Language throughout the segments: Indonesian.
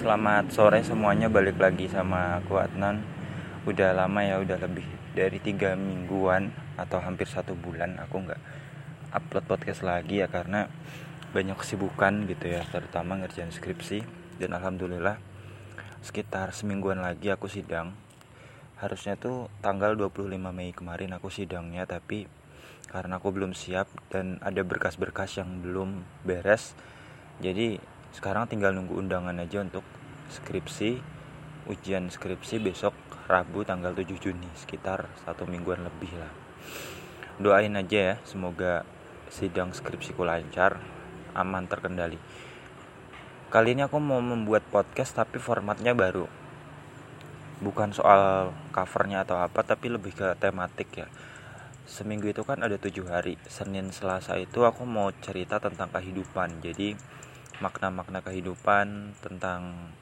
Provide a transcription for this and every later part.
Selamat sore semuanya balik lagi sama aku Adnan. Udah lama ya udah lebih dari tiga mingguan Atau hampir satu bulan aku nggak upload podcast lagi ya Karena banyak kesibukan gitu ya Terutama ngerjain skripsi. Dan Alhamdulillah sekitar semingguan lagi aku sidang. Harusnya tuh tanggal 25 Mei kemarin aku sidangnya Tapi karena aku belum siap dan ada berkas-berkas yang belum beres Jadi sekarang tinggal nunggu undangan aja untuk skripsi ujian skripsi besok Rabu tanggal 7 Juni sekitar satu mingguan lebih lah. Doain aja ya semoga sidang skripsiku lancar aman terkendali. Kali ini aku mau membuat podcast tapi formatnya baru. Bukan soal covernya atau apa tapi lebih ke tematik ya. Seminggu itu kan ada tujuh hari. Senin Selasa itu aku mau cerita tentang kehidupan. Jadi makna-makna kehidupan tentang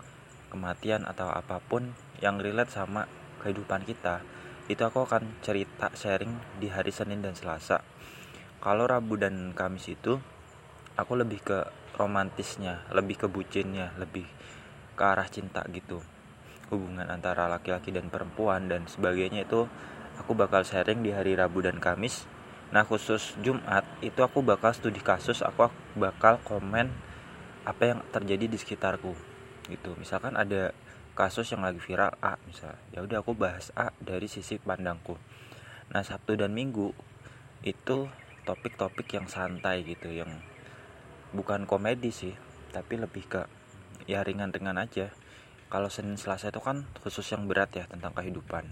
kematian atau apa pun yang relate sama kehidupan kita itu aku akan cerita sharing di hari Senin dan Selasa. Kalau Rabu dan Kamis itu aku lebih ke romantisnya lebih ke bucinnya lebih ke arah cinta gitu. Hubungan antara laki-laki dan perempuan dan sebagainya itu aku bakal sharing di hari Rabu dan Kamis. Nah khusus Jumat itu aku bakal studi kasus aku bakal komen apa yang terjadi di sekitarku gitu. Misalkan ada kasus yang lagi viral A misal. Ya udah aku bahas A dari sisi pandangku. Nah Sabtu dan Minggu itu topik-topik yang santai gitu yang bukan komedi sih tapi lebih ke ya ringan-ringan aja. Kalau Senin Selasa itu kan khusus yang berat ya tentang kehidupan.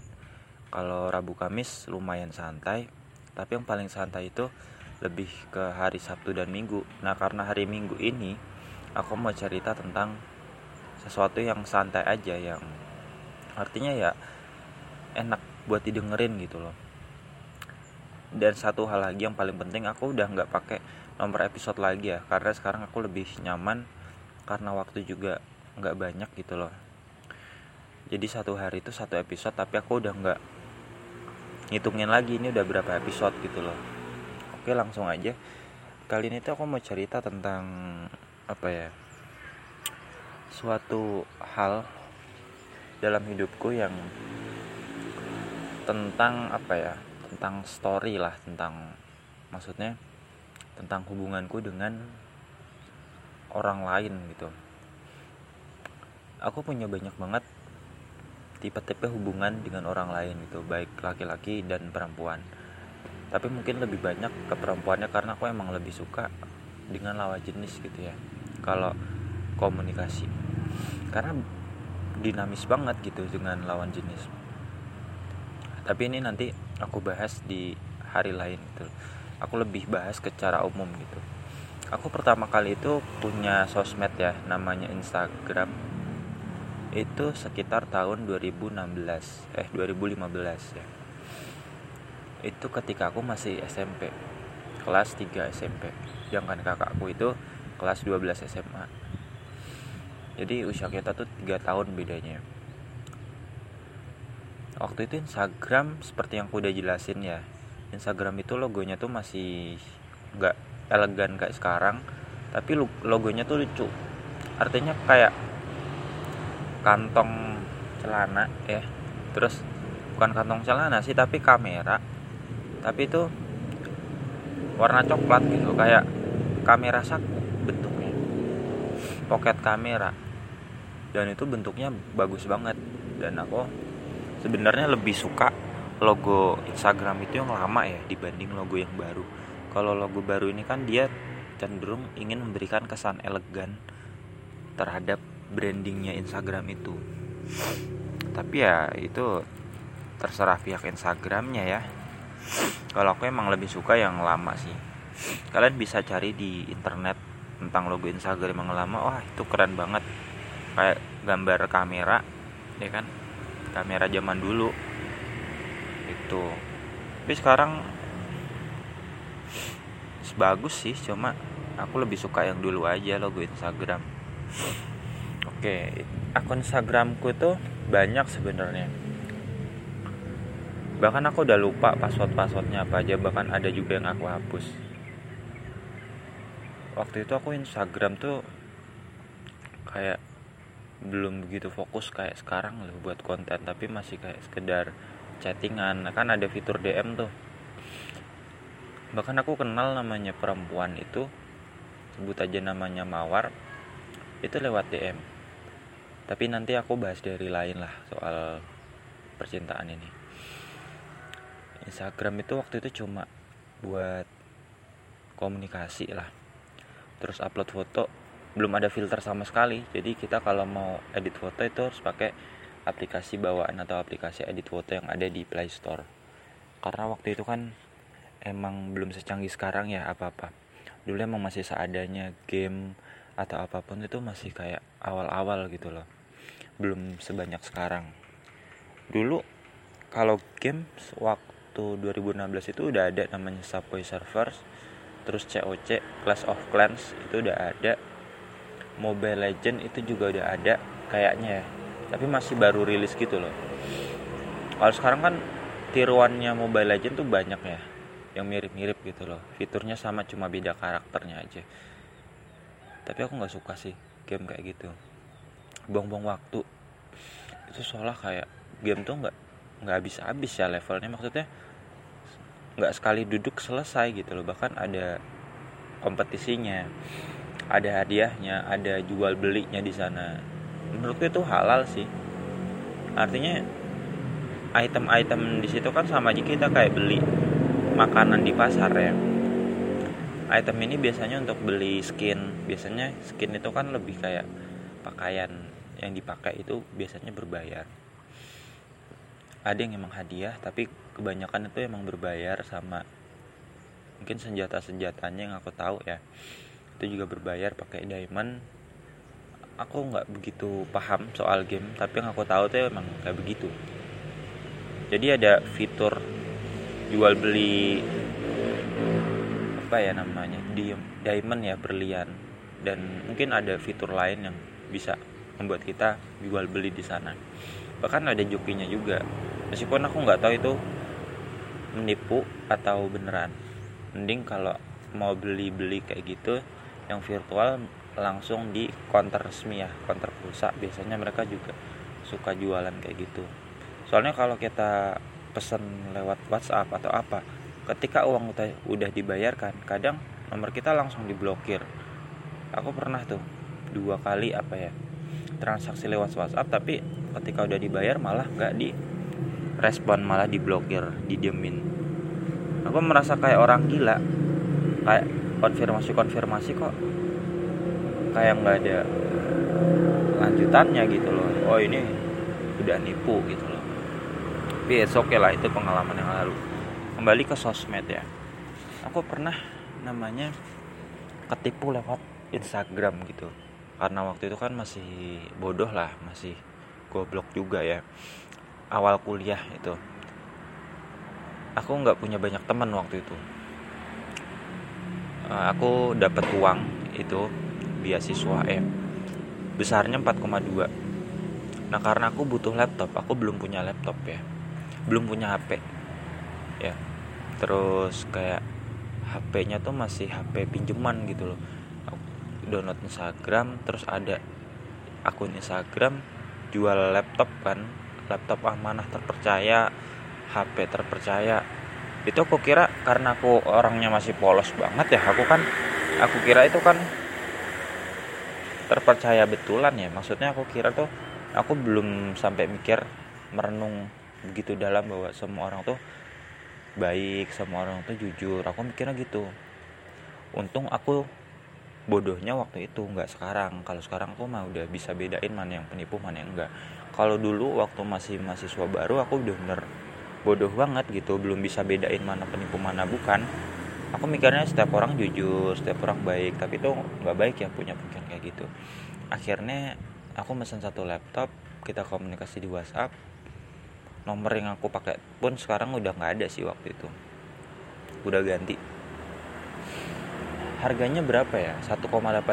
Kalau Rabu Kamis lumayan santai tapi yang paling santai itu lebih ke hari Sabtu dan Minggu. Nah karena hari Minggu ini aku mau cerita tentang sesuatu yang santai aja yang artinya ya enak buat didengerin gitu loh. Dan satu hal lagi yang paling penting aku udah nggak pakai nomor episode lagi ya karena sekarang aku lebih nyaman karena waktu juga nggak banyak gitu loh. Jadi satu hari itu satu episode tapi aku udah nggak ngitungin lagi ini udah berapa episode gitu loh. Oke langsung aja. Kali ini tuh aku mau cerita tentang apa ya suatu hal dalam hidupku yang tentang apa ya tentang story lah tentang maksudnya tentang hubunganku dengan orang lain gitu. Aku punya banyak banget tipe-tipe hubungan dengan orang lain gitu baik laki-laki dan perempuan. Tapi mungkin lebih banyak ke perempuannya karena aku emang lebih suka dengan lawan jenis gitu ya kalau komunikasi. Karena dinamis banget gitu dengan lawan jenis. Tapi ini nanti aku bahas di hari lain gitu. Aku lebih bahas ke cara umum gitu. Aku pertama kali itu punya sosmed ya namanya Instagram. Itu sekitar tahun 2016 eh 2015 ya. Itu ketika aku masih SMP kelas 3 SMP sedangkan kakakku itu kelas 12 SMA jadi usia kita tuh 3 tahun bedanya. Waktu itu Instagram seperti yang aku udah jelasin ya. Instagram itu logonya tuh masih nggak elegan kayak sekarang tapi logonya tuh lucu. Artinya kayak kantong celana ya. Terus bukan kantong celana sih tapi kamera. Tapi itu warna coklat gitu kayak kamera bentuknya pocket kamera. Dan itu bentuknya bagus banget. Dan aku sebenarnya lebih suka logo Instagram itu yang lama ya dibanding logo yang baru. Kalau logo baru ini kan dia cenderung ingin memberikan kesan elegan terhadap brandingnya Instagram itu. Tapi ya itu terserah pihak Instagramnya ya. Kalau aku emang lebih suka yang lama sih. Kalian bisa cari di internet tentang logo Instagram yang lama wah itu keren banget. Kayak gambar kamera ya kan? Kamera zaman dulu. Itu tapi sekarang bagus sih cuma aku lebih suka yang dulu aja logo Instagram. Oke akun Instagramku tuh banyak sebenarnya. Bahkan aku udah lupa password passwordnya apa aja bahkan ada juga yang aku hapus waktu itu aku Instagram tuh kayak belum begitu fokus kayak sekarang loh buat konten tapi masih kayak sekedar chattingan. Kan ada fitur DM tuh. Bahkan aku kenal namanya perempuan itu sebut aja namanya Mawar itu lewat DM tapi nanti aku bahas dari lain lah soal percintaan ini. Instagram itu waktu itu cuma buat komunikasi lah terus upload foto belum ada filter sama sekali. Jadi kita kalau mau edit foto itu harus pakai aplikasi bawaan atau aplikasi edit foto yang ada di Play Store. Karena waktu itu kan emang belum secanggih sekarang ya apa-apa. Dulu emang masih seadanya game atau apa pun itu masih kayak awal-awal gitu loh. Belum sebanyak sekarang. Dulu kalau game waktu 2016 itu udah ada namanya Subway Surfers terus COC Clash of Clans itu udah ada. Mobile Legend itu juga udah ada kayaknya ya. Tapi masih baru rilis gitu loh. Kalau sekarang kan tiruannya Mobile Legend tuh banyak ya yang mirip-mirip gitu loh. Fiturnya sama cuma beda karakternya aja. Tapi aku nggak suka sih game kayak gitu. Buang-buang waktu. Itu seolah kayak game tuh nggak nggak habis-habis ya levelnya. Maksudnya nggak sekali duduk selesai gitu loh. Bahkan ada kompetisinya ada hadiahnya ada jual belinya di sana. Menurutku itu halal sih. Artinya item-item di situ kan sama aja kita kayak beli makanan di pasar ya. Item ini biasanya untuk beli skin. Biasanya skin itu kan lebih kayak pakaian yang dipakai itu biasanya berbayar. Ada yang emang hadiah tapi kebanyakan itu emang berbayar sama mungkin senjata-senjatanya yang aku tahu ya. Itu juga berbayar pakai diamond. Aku nggak begitu paham soal game tapi yang aku tahu tuh emang kayak begitu. Jadi ada fitur jual beli apa ya namanya diamond ya berlian. Dan mungkin ada fitur lain yang bisa membuat kita jual beli di sana. Bahkan ada jokinya juga. Meskipun aku nggak tahu itu menipu atau beneran. Mending kalau mau beli beli kayak gitu yang virtual langsung di counter resmi ya counter pulsa. Biasanya mereka juga suka jualan kayak gitu. Soalnya kalau kita pesen lewat WhatsApp atau apa ketika uang udah dibayarkan kadang nomor kita langsung diblokir. Aku pernah tuh dua kali apa ya transaksi lewat WhatsApp tapi ketika udah dibayar malah nggak di respon malah diblokir didiemin. Aku merasa kayak orang gila. Kayak konfirmasi konfirmasi kok kayak nggak ada lanjutannya gitu loh. Oh ini udah nipu gitu loh. Tapi oke okay lah itu pengalaman yang lalu. Kembali ke sosmed ya. Aku pernah namanya ketipu lewat Instagram gitu. Karena waktu itu kan masih bodoh lah masih goblok juga ya awal kuliah itu. Aku nggak punya banyak teman waktu itu. Eh, aku dapat uang itu beasiswa eh besarnya 4,2 nah karena aku butuh laptop aku belum punya laptop ya. Belum punya HP ya. Terus kayak HP-nya tuh masih HP pinjaman gitu loh. Download Instagram terus ada akun Instagram jual laptop kan laptop amanah terpercaya HP terpercaya. Itu aku kira karena aku orangnya masih polos banget ya aku kan aku kira itu kan terpercaya betulan ya. Maksudnya aku kira tuh aku belum sampai mikir merenung begitu dalam bahwa semua orang tuh baik semua orang tuh jujur. Aku mikirnya gitu. Untung aku bodohnya waktu itu nggak sekarang. Kalau sekarang aku mah udah bisa bedain mana yang penipu mana yang enggak. Kalau dulu waktu masih mahasiswa baru aku udah bener bodoh banget gitu. Belum bisa bedain mana penipu mana bukan. Aku mikirnya setiap orang jujur setiap orang baik. Tapi itu nggak baik ya punya pikiran kayak gitu. Akhirnya aku mesen satu laptop kita komunikasi di WhatsApp. Nomor yang aku pakai pun sekarang udah nggak ada sih waktu itu. Udah ganti harganya berapa ya? 1,8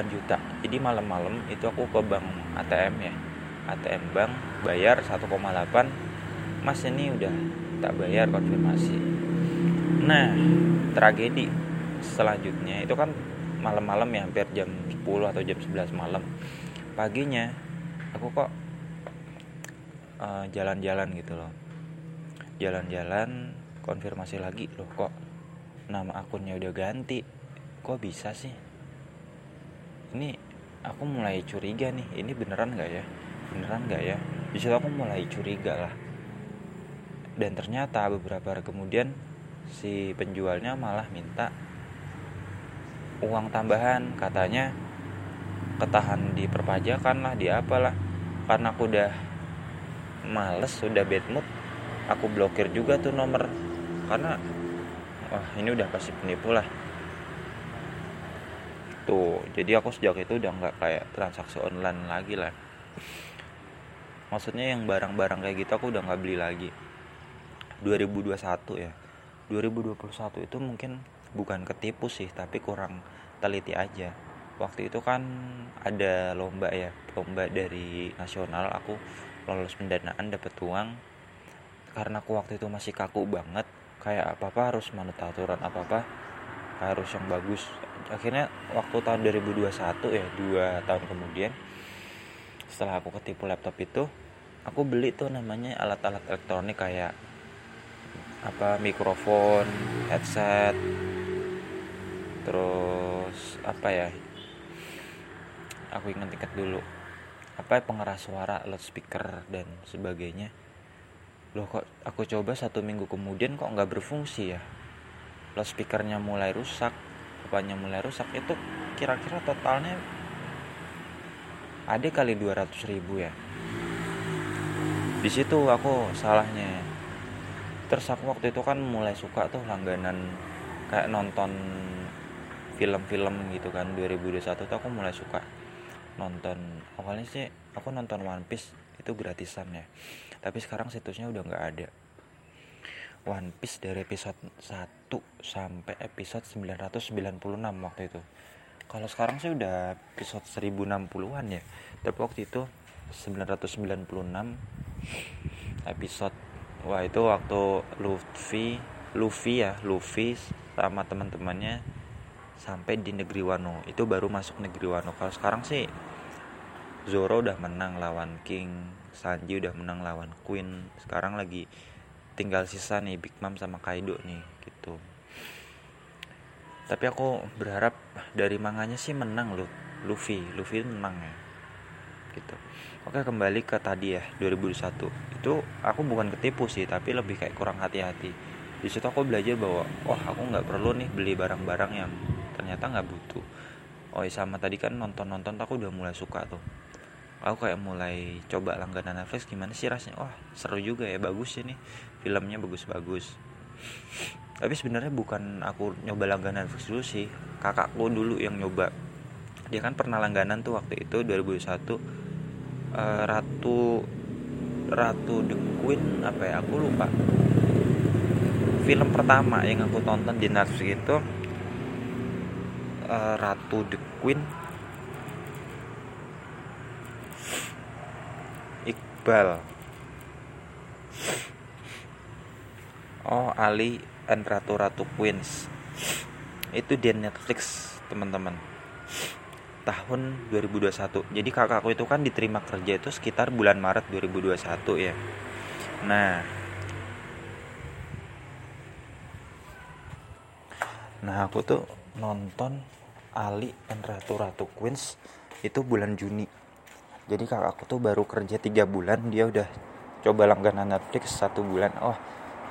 juta. Jadi malam-malam itu aku ke bank ATM ya. ATM bank bayar 1,8 mas ini udah tak bayar konfirmasi. Nah tragedi selanjutnya itu kan malam-malam ya hampir jam 10 atau jam 11 malam. Paginya aku kok uh, jalan-jalan uh, gitu loh. Jalan-jalan konfirmasi lagi loh kok nama akunnya udah ganti kok bisa sih? Ini aku mulai curiga nih. Ini beneran nggak ya? Beneran nggak ya? Di aku mulai curiga lah. Dan ternyata beberapa hari kemudian si penjualnya malah minta uang tambahan. Katanya ketahan di perpajakan lah di apalah. Karena aku udah males sudah bad mood aku blokir juga tuh nomor. Karena wah ini udah pasti penipu lah tuh jadi aku sejak itu udah nggak kayak transaksi online lagi lah. Maksudnya yang barang-barang kayak gitu aku udah nggak beli lagi. 2021 ya. 2021 itu mungkin bukan ketipu sih tapi kurang teliti aja. Waktu itu kan ada lomba ya lomba dari nasional. Aku lolos pendanaan dapat uang. Karena aku waktu itu masih kaku banget kayak apa apa harus manut aturan apa apa harus yang bagus akhirnya waktu tahun 2021 ya dua tahun kemudian setelah aku ketipu laptop itu aku beli tuh namanya alat-alat elektronik kayak apa mikrofon headset terus apa ya aku ingat-ingat dulu apa pengeras suara loudspeaker dan sebagainya. Loh kok aku coba satu minggu kemudian kok nggak berfungsi ya? Loudspeakernya mulai rusak apanya mulai rusak itu kira-kira totalnya ada kali 200 ribu ya. Di situ aku salahnya. Terus aku waktu itu kan mulai suka tuh langganan kayak nonton film-film gitu kan 2021 tuh aku mulai suka nonton. Awalnya sih aku nonton One Piece itu gratisan ya. Tapi sekarang situsnya udah nggak ada One Piece dari episode 1 sampai episode 996 waktu itu. Kalau sekarang sih udah episode 1060-an ya. Tapi waktu itu 996 episode wah itu waktu Luffy Luffy ya Luffy sama teman-temannya sampai di negeri Wano. Itu baru masuk negeri Wano. Kalau sekarang sih Zoro udah menang lawan King Sanji udah menang lawan Queen. Sekarang lagi tinggal sisa nih Big Mom sama Kaido nih gitu. Tapi aku berharap dari manganya sih menang loh Luffy. Luffy menang ya gitu. Oke kembali ke tadi ya 2001 itu aku bukan ketipu sih tapi lebih kayak kurang hati-hati. Di situ aku belajar bahwa oh aku nggak perlu nih beli barang-barang yang ternyata nggak butuh. Oh sama tadi kan nonton-nonton aku udah mulai suka tuh. Aku kayak mulai coba langganan Netflix gimana sih rasanya? Wah seru juga ya bagus ini filmnya bagus-bagus. Tapi sebenarnya bukan aku nyoba langganan Netflix dulu sih. Kakakku dulu yang nyoba. Dia kan pernah langganan tuh waktu itu 2001 uh, eh, Ratu Ratu The Queen apa ya? Aku lupa. Film pertama yang aku tonton di Netflix itu uh, Ratu The Queen. Iqbal Oh Ali and Ratu Ratu Queens. Itu di Netflix teman-teman. Tahun 2021 jadi kakakku itu kan diterima kerja itu sekitar bulan Maret 2021 ya. Nah. Nah aku tuh nonton Ali and Ratu Ratu Queens itu bulan Juni. Jadi kakakku tuh baru kerja tiga bulan dia udah coba langganan Netflix satu bulan. Oh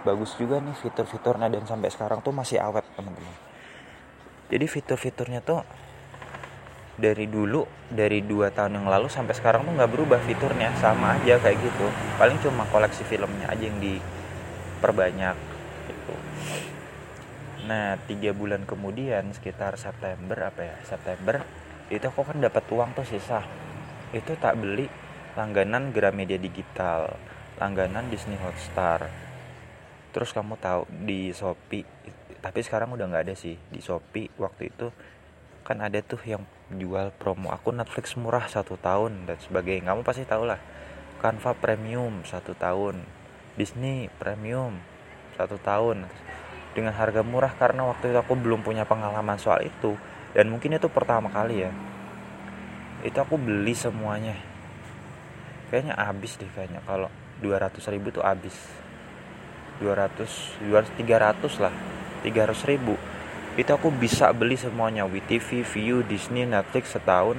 bagus juga nih fitur-fiturnya dan sampai sekarang tuh masih awet teman-teman. Jadi fitur-fiturnya tuh dari dulu dari dua tahun yang lalu sampai sekarang tuh nggak berubah fiturnya sama aja kayak gitu. Paling cuma koleksi filmnya aja yang diperbanyak gitu. Nah tiga bulan kemudian sekitar September apa ya September itu aku kan dapat uang tuh sisa. Itu tak beli langganan Gramedia Digital, langganan Disney Hotstar. Terus kamu tahu di Shopee, tapi sekarang udah nggak ada sih. Di Shopee waktu itu kan ada tuh yang jual promo aku Netflix murah satu tahun dan sebagainya. Kamu pasti tahu lah. Canva Premium satu tahun, Disney Premium satu tahun. Dengan harga murah karena waktu itu aku belum punya pengalaman soal itu. Dan mungkin itu pertama kali ya. Itu aku beli semuanya. Kayaknya habis deh kayaknya. Kalau 200 ribu tuh habis 200 200 300 lah 300 ribu. Itu aku bisa beli semuanya WTV, View, Disney, Netflix setahun.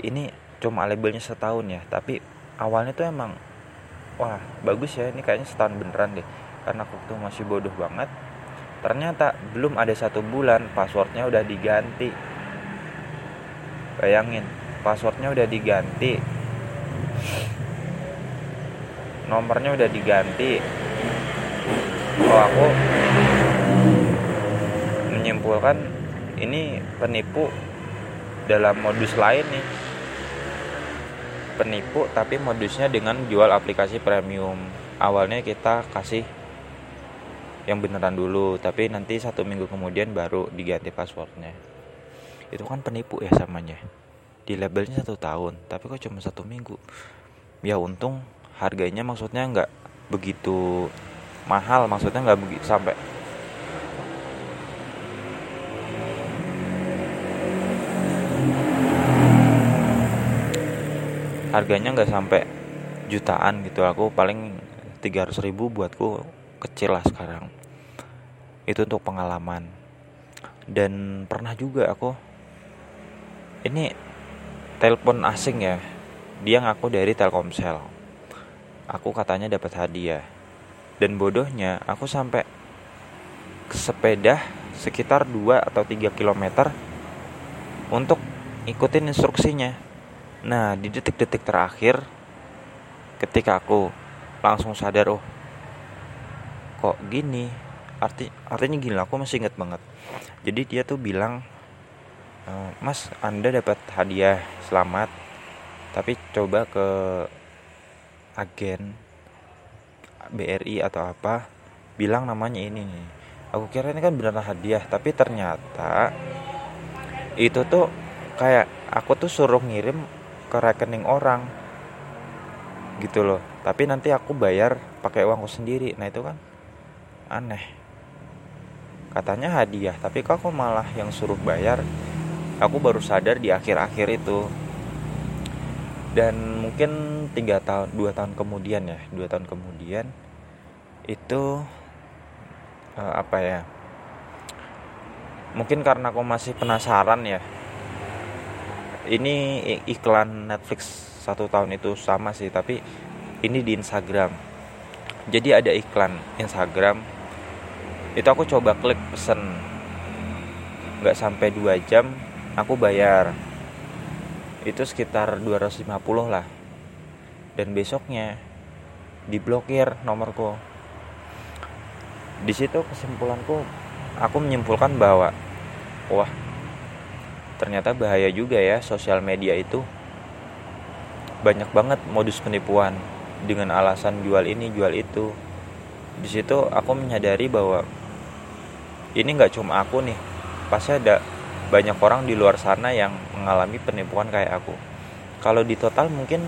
Ini cuma labelnya setahun ya tapi awalnya tuh emang wah bagus ya ini kayaknya setahun beneran deh. Karena aku tuh masih bodoh banget. Ternyata belum ada satu bulan passwordnya udah diganti. Bayangin passwordnya udah diganti nomornya udah diganti. Oh aku menyimpulkan ini penipu dalam modus lain nih. Penipu tapi modusnya dengan jual aplikasi premium. Awalnya kita kasih yang beneran dulu tapi nanti satu minggu kemudian baru diganti passwordnya. Itu kan penipu ya samanya. Di labelnya satu tahun tapi kok cuma satu minggu? Ya untung harganya maksudnya nggak begitu mahal maksudnya nggak begitu sampai harganya nggak sampai jutaan gitu. Aku paling 300 ribu buatku kecil lah sekarang. Itu untuk pengalaman. Dan pernah juga aku ini telepon asing ya. Dia ngaku dari Telkomsel aku katanya dapat hadiah dan bodohnya aku sampai ke sepeda sekitar 2 atau 3 km untuk ikutin instruksinya Nah, di detik-detik terakhir ketika aku langsung sadar, oh, kok gini? Arti artinya gini, aku masih inget banget. Jadi dia tuh bilang, e, Mas, Anda dapat hadiah, selamat. Tapi coba ke agen BRI atau apa, bilang namanya ini nih. Aku kira ini kan beneran hadiah, tapi ternyata itu tuh kayak aku tuh suruh ngirim ke rekening orang gitu loh. Tapi nanti aku bayar pakai uangku sendiri. Nah itu kan aneh. Katanya hadiah tapi kok aku malah yang suruh bayar? Aku baru sadar di akhir-akhir itu dan mungkin tiga tahun dua tahun kemudian ya dua tahun kemudian itu uh, apa ya mungkin karena aku masih penasaran ya ini iklan Netflix satu tahun itu sama sih tapi ini di Instagram. Jadi ada iklan Instagram itu aku coba klik pesen. Nggak sampai 2 jam aku bayar itu sekitar 250 lah. Dan besoknya diblokir nomorku. Di situ kesimpulanku aku menyimpulkan bahwa wah ternyata bahaya juga ya sosial media itu. Banyak banget modus penipuan dengan alasan jual ini jual itu. Di situ aku menyadari bahwa ini nggak cuma aku nih. Pasti ada banyak orang di luar sana yang mengalami penipuan kayak aku. Kalau di total mungkin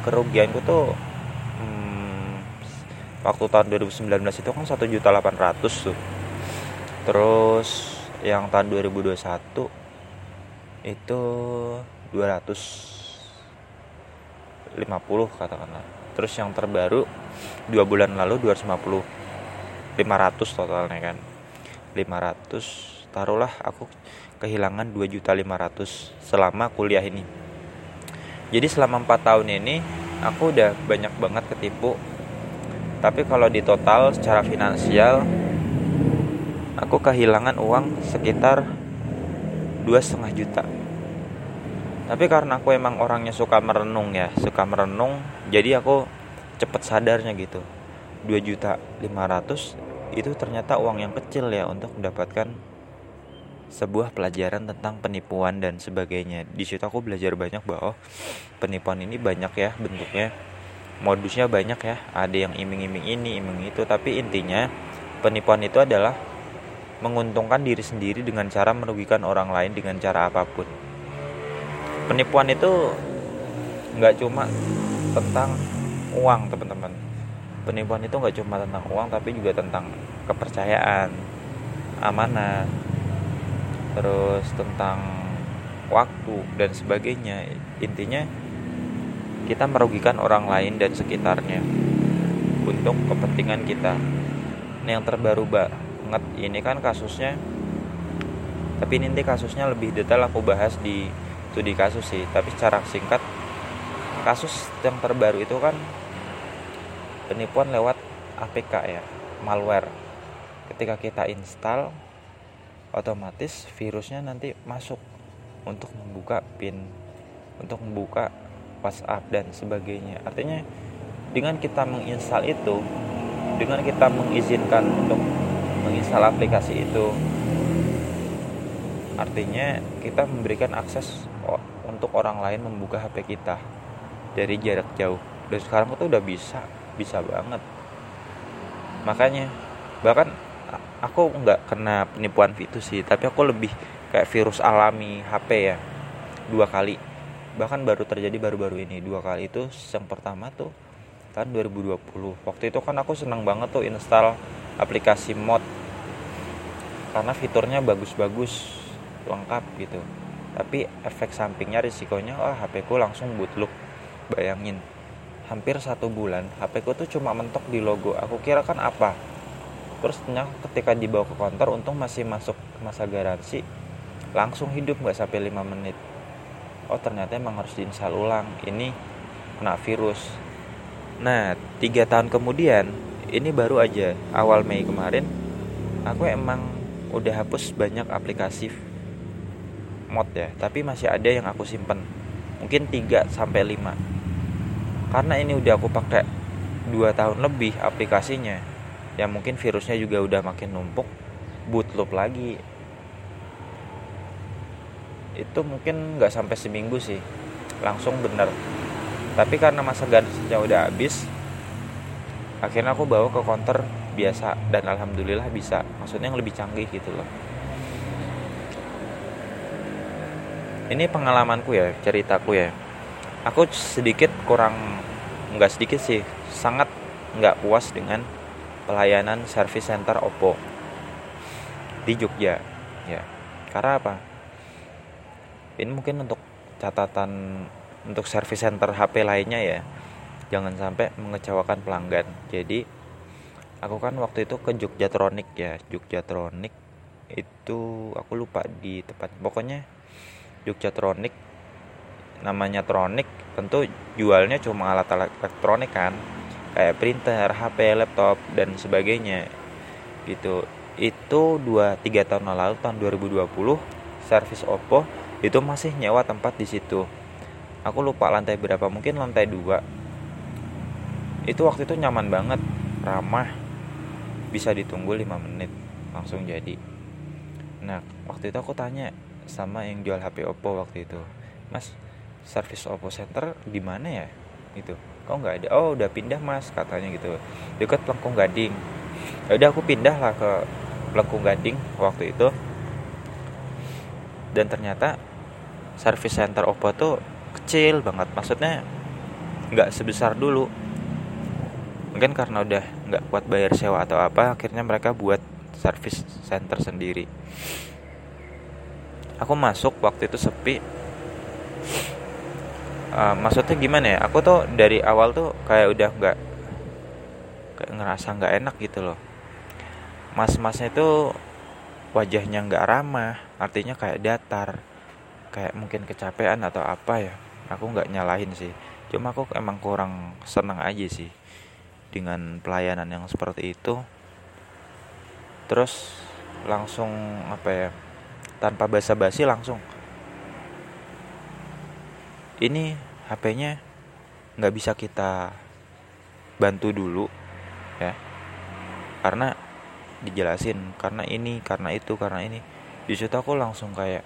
kerugianku tuh hmm, waktu tahun 2019 itu kan satu juta delapan ratus tuh. Terus yang tahun 2021 itu 250 katakanlah. Terus yang terbaru dua bulan lalu 250 500 totalnya kan. 500 taruhlah aku kehilangan 2 juta 500 selama kuliah ini. Jadi selama 4 tahun ini aku udah banyak banget ketipu. Tapi kalau di total secara finansial aku kehilangan uang sekitar dua setengah juta. Tapi karena aku emang orangnya suka merenung ya suka merenung jadi aku cepet sadarnya gitu. 2 juta 500 itu ternyata uang yang kecil ya untuk mendapatkan sebuah pelajaran tentang penipuan dan sebagainya. Di situ aku belajar banyak bahwa penipuan ini banyak ya bentuknya. Modusnya banyak ya. Ada yang iming-iming ini iming itu. Tapi intinya penipuan itu adalah menguntungkan diri sendiri dengan cara merugikan orang lain dengan cara apa pun. Penipuan itu nggak cuma tentang uang teman-teman. Penipuan itu nggak cuma tentang uang tapi juga tentang kepercayaan, amanah, terus tentang waktu dan sebagainya. Intinya kita merugikan orang lain dan sekitarnya untuk kepentingan kita. Ini yang terbaru banget ini kan kasusnya tapi nanti kasusnya lebih detail aku bahas di studi kasus sih. Tapi secara singkat kasus yang terbaru itu kan penipuan lewat APK ya malware. Ketika kita install otomatis virusnya nanti masuk untuk membuka pin untuk membuka WhatsApp dan sebagainya. Artinya dengan kita menginstal itu dengan kita mengizinkan untuk menginstal aplikasi itu artinya kita memberikan akses untuk orang lain membuka HP kita dari jarak jauh. Dan sekarang itu udah bisa bisa banget. Makanya bahkan aku nggak kena penipuan itu sih tapi aku lebih kayak virus alami HP ya dua kali. Bahkan baru terjadi baru-baru ini dua kali itu. Yang pertama tuh tahun 2020 waktu itu kan aku senang banget tuh install aplikasi mod karena fiturnya bagus-bagus lengkap gitu. Tapi efek sampingnya risikonya wah HP ku langsung bootloop bayangin. Hampir satu bulan HP ku tuh cuma mentok di logo. Aku kira kan apa terus ketika dibawa ke kantor untung masih masuk masa garansi langsung hidup nggak sampai 5 menit. Oh ternyata emang harus diinstal ulang. Ini kena virus. Nah tiga tahun kemudian ini baru aja awal Mei kemarin aku emang udah hapus banyak aplikasi mod ya tapi masih ada yang aku simpen. Mungkin 3 sampai 5 karena ini udah aku pakai 2 tahun lebih aplikasinya ya mungkin virusnya juga udah makin numpuk bootloop lagi. Itu mungkin nggak sampai seminggu sih langsung bener. Tapi karena masa garansinya udah habis akhirnya aku bawa ke counter biasa dan alhamdulillah bisa. Maksudnya yang lebih canggih gitu loh. Ini pengalamanku ya ceritaku ya. Aku sedikit kurang nggak sedikit sih sangat nggak puas dengan pelayanan service center Oppo di Jogja ya. Karena apa? Ini mungkin untuk catatan untuk service center HP lainnya ya. Jangan sampai mengecewakan pelanggan. Jadi aku kan waktu itu ke Jogjatronic ya. Jogjatronic itu aku lupa di tempat. Pokoknya Jogjatronic namanya Tronic tentu jualnya cuma alat-alat elektronik kan kayak printer, HP, laptop dan sebagainya. Gitu. Itu 2-3 tahun lalu tahun 2020 servis Oppo itu masih nyewa tempat di situ. Aku lupa lantai berapa mungkin lantai 2 itu waktu itu nyaman banget ramah. Bisa ditunggu 5 menit langsung jadi. Nah waktu itu aku tanya sama yang jual HP Oppo waktu itu mas servis Oppo Center di mana ya? Itu kok nggak ada? Oh udah pindah mas katanya gitu. Dekat Lengkung Gading. Ya udah aku pindah lah ke Lengkung Gading waktu itu. Dan ternyata service center Oppo tuh kecil banget. Maksudnya nggak sebesar dulu. Mungkin karena udah nggak kuat bayar sewa atau apa akhirnya mereka buat service center sendiri. Aku masuk waktu itu sepi uh, maksudnya gimana ya? Aku tuh dari awal tuh kayak udah nggak kayak ngerasa nggak enak gitu loh. Mas-masnya itu wajahnya nggak ramah artinya kayak datar kayak mungkin kecapean atau apa ya. Aku nggak nyalahin sih. Cuma aku emang kurang senang aja sih dengan pelayanan yang seperti itu. Terus langsung apa ya? Tanpa basa-basi langsung ini HP-nya nggak bisa kita bantu dulu ya. Karena dijelasin karena ini karena itu karena ini. Di situ aku langsung kayak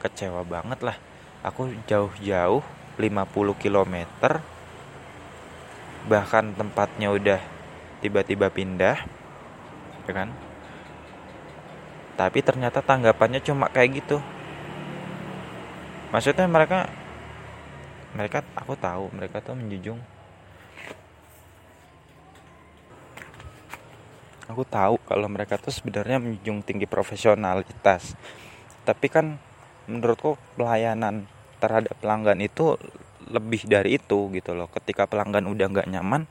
kecewa banget lah. Aku jauh-jauh 50 km bahkan tempatnya udah tiba-tiba pindah ya kan? Tapi ternyata tanggapannya cuma kayak gitu. Maksudnya mereka mereka aku tahu mereka tuh menjunjung. Aku tahu kalau mereka tuh sebenarnya menjunjung tinggi profesionalitas. Tapi kan menurutku pelayanan terhadap pelanggan itu lebih dari itu gitu loh. Ketika pelanggan udah nggak nyaman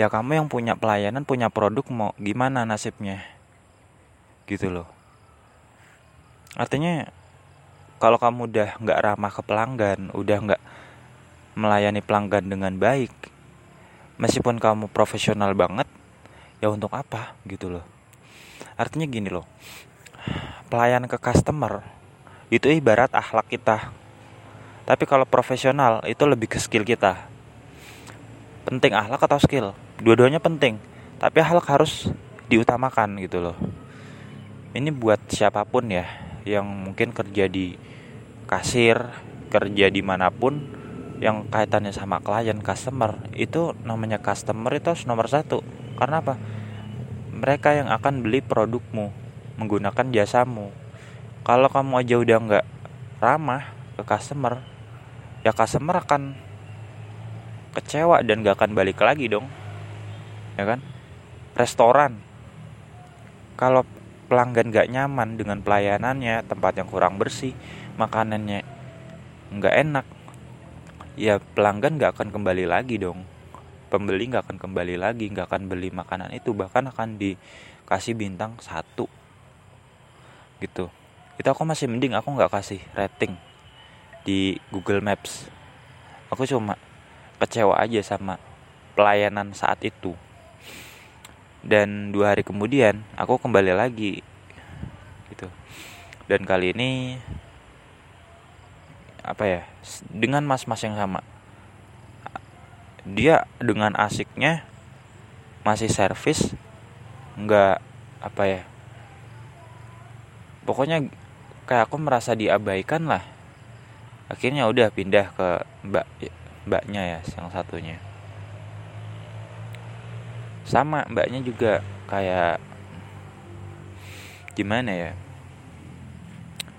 ya kamu yang punya pelayanan punya produk mau gimana nasibnya? Gitu loh. Artinya kalau kamu udah nggak ramah ke pelanggan udah nggak melayani pelanggan dengan baik meskipun kamu profesional banget ya untuk apa gitu loh. Artinya gini loh pelayan ke customer itu ibarat akhlak kita. Tapi kalau profesional itu lebih ke skill kita. Penting akhlak atau skill? Dua-duanya penting tapi akhlak harus diutamakan gitu loh. Ini buat siapa pun ya yang mungkin kerja di kasir kerja di mana pun yang kaitannya sama klien customer itu namanya customer itu harus nomor satu. Karena apa? Mereka yang akan beli produkmu menggunakan jasamu. Kalau kamu aja udah nggak ramah ke customer ya customer akan kecewa dan gak akan balik lagi dong. Ya kan? Restoran. Kalau pelanggan gak nyaman dengan pelayanannya tempat yang kurang bersih makanannya nggak enak ya pelanggan gak akan kembali lagi dong. Pembeli gak akan kembali lagi gak akan beli makanan itu bahkan akan dikasih bintang satu. Gitu. Itu aku masih mending aku nggak kasih rating di Google Maps. Aku cuma kecewa aja sama pelayanan saat itu. Dan dua hari kemudian aku kembali lagi. Gitu. Dan kali ini apa ya dengan mas-mas yang sama. Dia dengan asiknya masih servis nggak apa ya pokoknya kayak aku merasa diabaikan lah. Akhirnya udah pindah ke mbak mbaknya ya yang satunya. Sama mbaknya juga kayak gimana ya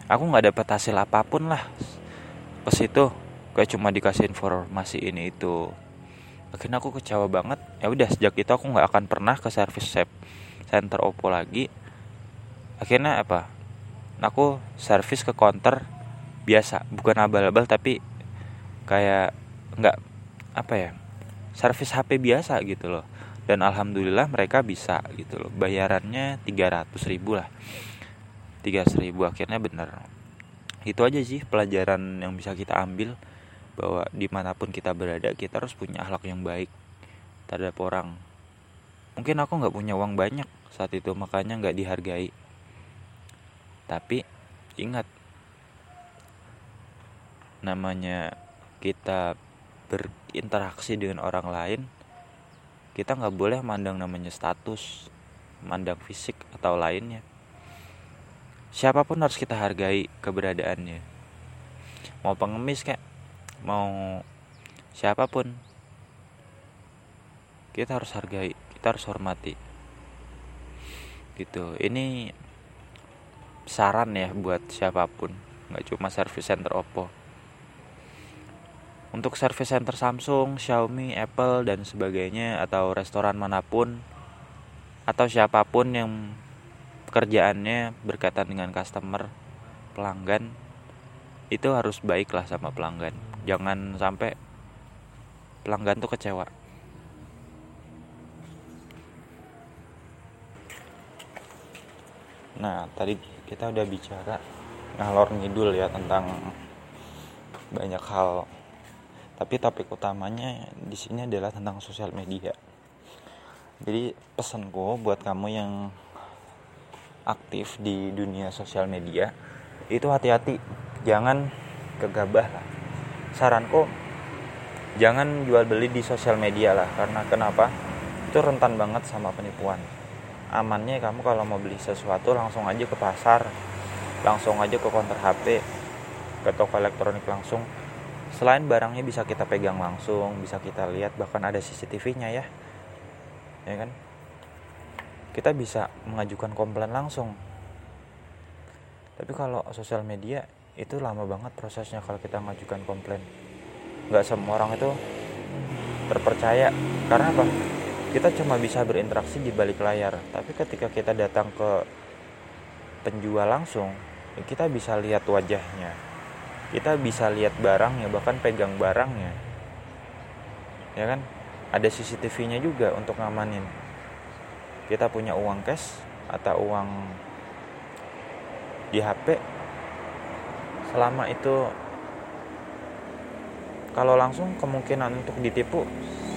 aku nggak dapat hasil apa pun lah ke situ kayak cuma dikasih informasi ini itu. Akhirnya aku kecewa banget. Ya udah sejak itu aku nggak akan pernah ke service center Oppo lagi. Akhirnya apa? Aku service ke counter biasa. Bukan abal-abal tapi kayak nggak apa ya servis HP biasa gitu loh. Dan alhamdulillah mereka bisa gitu loh. Bayarannya 300 ribu lah. 300 ribu akhirnya bener itu aja sih pelajaran yang bisa kita ambil bahwa di mana pun kita berada kita harus punya akhlak yang baik terhadap orang. Mungkin aku nggak punya uang banyak saat itu makanya nggak dihargai. Tapi ingat namanya kita berinteraksi dengan orang lain kita nggak boleh mandang namanya status mandang fisik atau lainnya siapa pun harus kita hargai keberadaannya. Mau pengemis kayak mau siapa pun kita harus hargai kita harus hormati. Gitu. Ini saran ya buat siapa pun nggak cuma service center Oppo. Untuk service center Samsung, Xiaomi, Apple dan sebagainya atau restoran mana pun atau siapa pun yang pekerjaannya berkaitan dengan customer pelanggan itu harus baiklah sama pelanggan. Jangan sampai pelanggan tuh kecewa. Nah tadi kita udah bicara ngalor ngidul ya tentang banyak hal. Tapi topik utamanya di sini adalah tentang sosial media. Jadi pesanku buat kamu yang aktif di dunia sosial media itu hati-hati. Jangan gegabah lah. Saranku jangan jual beli di sosial media lah. Karena kenapa? Itu rentan banget sama penipuan. Amannya kamu kalau mau beli sesuatu langsung aja ke pasar langsung aja ke counter HP ke toko elektronik langsung. Selain barangnya bisa kita pegang langsung bisa kita lihat bahkan ada CCTV-nya ya. Ya kan kita bisa mengajukan komplain langsung. Tapi kalau sosial media itu lama banget prosesnya kalau kita mengajukan komplain. Nggak semua orang itu terpercaya. Karena apa? Kita cuma bisa berinteraksi di balik layar. Tapi ketika kita datang ke penjual langsung kita bisa lihat wajahnya. Kita bisa lihat barangnya bahkan pegang barangnya. Ya kan? Ada CCTV-nya juga untuk ngamanin kita punya uang cash atau uang di HP selama itu kalau langsung kemungkinan untuk ditipu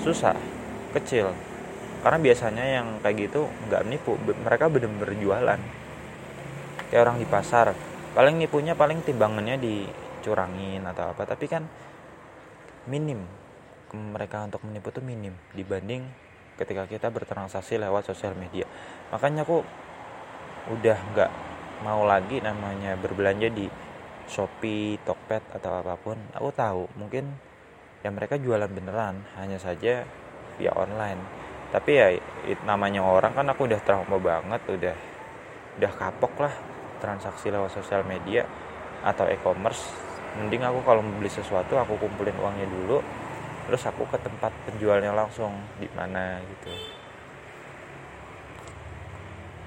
susah kecil. Karena biasanya yang kayak gitu nggak nipu mereka benar-benar jualan. Kayak orang di pasar paling nipunya paling timbangannya dicurangin atau apa tapi kan minim. Mereka untuk menipu tuh minim dibanding ketika kita bertransaksi lewat sosial media. Makanya aku udah nggak mau lagi namanya berbelanja di Shopee, Tokped atau apa pun. Aku tahu mungkin ya mereka jualan beneran hanya saja via online. Tapi ya namanya orang kan aku udah trauma banget udah udah kapok lah transaksi lewat sosial media atau e-commerce. Mending aku kalau beli sesuatu aku kumpulin uangnya dulu terus aku ke tempat penjualnya langsung di mana gitu.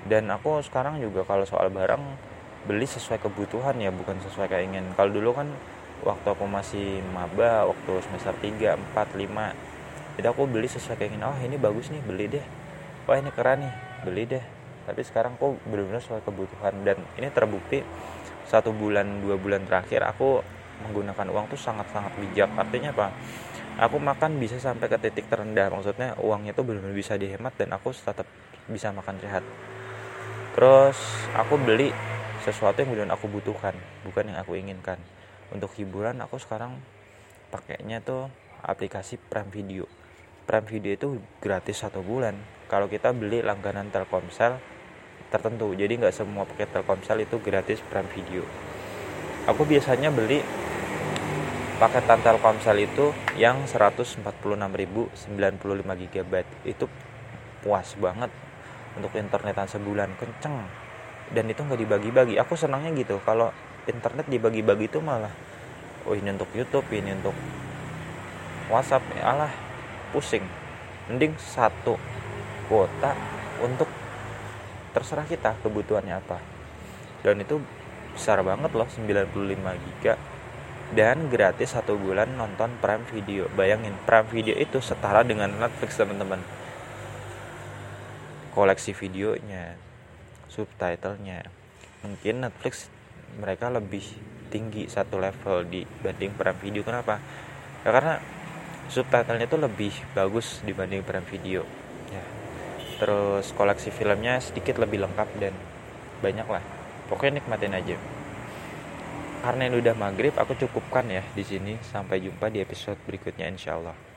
Dan aku sekarang juga kalau soal barang beli sesuai kebutuhan ya bukan sesuai keinginan. Kalau dulu kan waktu aku masih maba waktu semester 3, 4, 5 jadi aku beli sesuai keinginan oh ini bagus nih beli deh. Wah ini keren nih beli deh. Tapi sekarang aku benar-benar sesuai kebutuhan dan ini terbukti satu bulan dua bulan terakhir aku menggunakan uang tuh sangat-sangat bijak. Artinya apa aku makan bisa sampai ke titik terendah maksudnya uangnya tuh benar-benar bisa dihemat dan aku tetap bisa makan sehat. Terus aku beli sesuatu yang kemudian aku butuhkan bukan yang aku inginkan. Untuk hiburan aku sekarang pakainya tuh aplikasi Prime Video. Prime Video itu gratis satu bulan. Kalau kita beli langganan Telkomsel tertentu jadi nggak semua paket Telkomsel itu gratis Prime Video. Aku biasanya beli paketan Telkomsel itu yang 146.095 GB itu puas banget untuk internetan sebulan. Kenceng. Dan itu nggak dibagi-bagi. Aku senangnya gitu. Kalau internet dibagi-bagi itu malah oh ini untuk YouTube ini untuk WhatsApp. Ya alah pusing. Mending satu kuota untuk terserah kita kebutuhannya apa. Dan itu besar banget loh 95 giga dan gratis satu bulan nonton Prime Video. Bayangin Prime Video itu setara dengan Netflix teman-teman. Koleksi videonya subtitlenya. Mungkin Netflix mereka lebih tinggi satu level dibanding Prime Video. Kenapa? Ya karena subtitlenya itu lebih bagus dibanding Prime Video. Terus koleksi filmnya sedikit lebih lengkap dan banyak lah pokoknya nikmatin aja karena ini udah maghrib aku cukupkan ya di sini. Sampai jumpa di episode berikutnya insya Allah